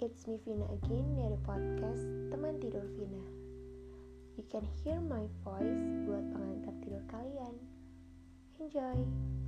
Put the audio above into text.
it's me Vina again dari podcast Teman Tidur Vina. You can hear my voice buat pengantar tidur kalian. Enjoy!